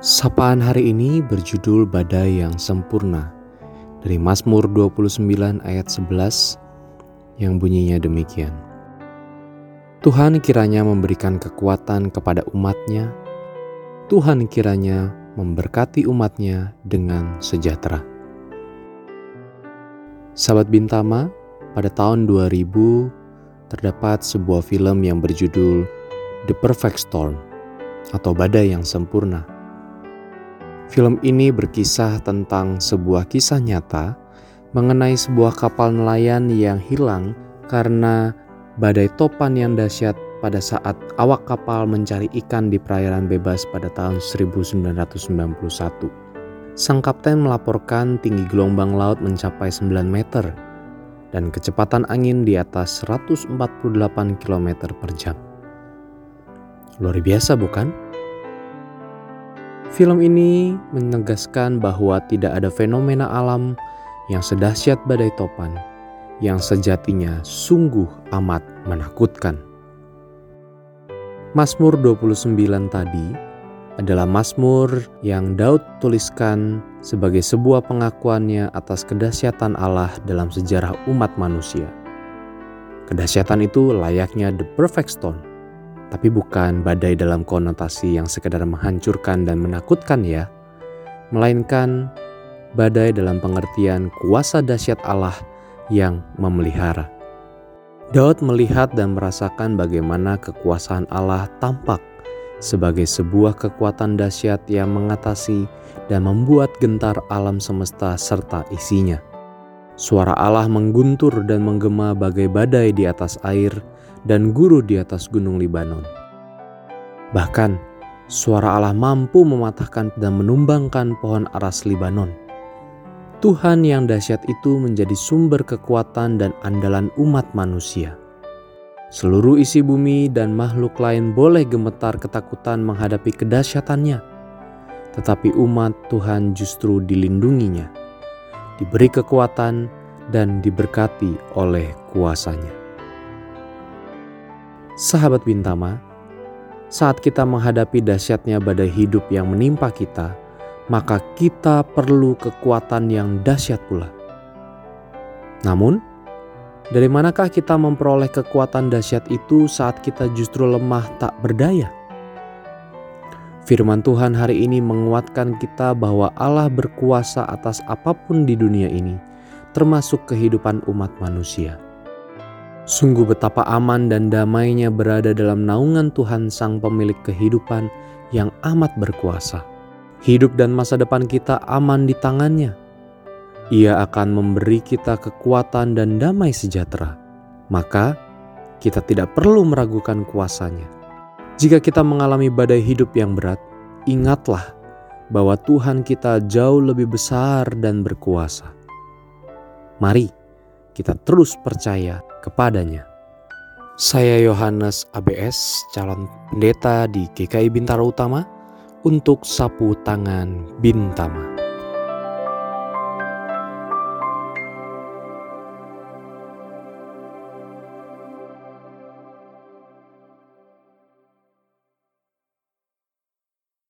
Sapaan hari ini berjudul Badai yang Sempurna dari Mazmur 29 ayat 11 yang bunyinya demikian. Tuhan kiranya memberikan kekuatan kepada umatnya. Tuhan kiranya memberkati umatnya dengan sejahtera. Sahabat Bintama, pada tahun 2000 terdapat sebuah film yang berjudul The Perfect Storm atau Badai yang Sempurna Film ini berkisah tentang sebuah kisah nyata mengenai sebuah kapal nelayan yang hilang karena badai topan yang dahsyat pada saat awak kapal mencari ikan di perairan bebas pada tahun 1991. Sang kapten melaporkan tinggi gelombang laut mencapai 9 meter dan kecepatan angin di atas 148 km per jam. Luar biasa bukan? Film ini menegaskan bahwa tidak ada fenomena alam yang sedahsyat badai topan yang sejatinya sungguh amat menakutkan. Mazmur 29 tadi adalah Mazmur yang Daud tuliskan sebagai sebuah pengakuannya atas kedahsyatan Allah dalam sejarah umat manusia. Kedahsyatan itu layaknya the perfect stone tapi bukan badai dalam konotasi yang sekedar menghancurkan dan menakutkan ya, melainkan badai dalam pengertian kuasa dahsyat Allah yang memelihara. Daud melihat dan merasakan bagaimana kekuasaan Allah tampak sebagai sebuah kekuatan dahsyat yang mengatasi dan membuat gentar alam semesta serta isinya. Suara Allah mengguntur dan menggema bagai badai di atas air dan guru di atas gunung Libanon. Bahkan, suara Allah mampu mematahkan dan menumbangkan pohon aras Libanon. Tuhan yang dahsyat itu menjadi sumber kekuatan dan andalan umat manusia. Seluruh isi bumi dan makhluk lain boleh gemetar ketakutan menghadapi kedahsyatannya, tetapi umat Tuhan justru dilindunginya, diberi kekuatan, dan diberkati oleh kuasanya. Sahabat Bintama, saat kita menghadapi dahsyatnya badai hidup yang menimpa kita, maka kita perlu kekuatan yang dahsyat pula. Namun, dari manakah kita memperoleh kekuatan dahsyat itu saat kita justru lemah tak berdaya? Firman Tuhan hari ini menguatkan kita bahwa Allah berkuasa atas apa pun di dunia ini, termasuk kehidupan umat manusia. Sungguh betapa aman dan damainya berada dalam naungan Tuhan Sang Pemilik kehidupan yang amat berkuasa. Hidup dan masa depan kita aman di tangannya. Ia akan memberi kita kekuatan dan damai sejahtera. Maka kita tidak perlu meragukan kuasanya. Jika kita mengalami badai hidup yang berat, ingatlah bahwa Tuhan kita jauh lebih besar dan berkuasa. Mari kita terus percaya kepadanya. Saya Yohanes ABS, calon pendeta di GKI Bintara Utama, untuk sapu tangan Bintama.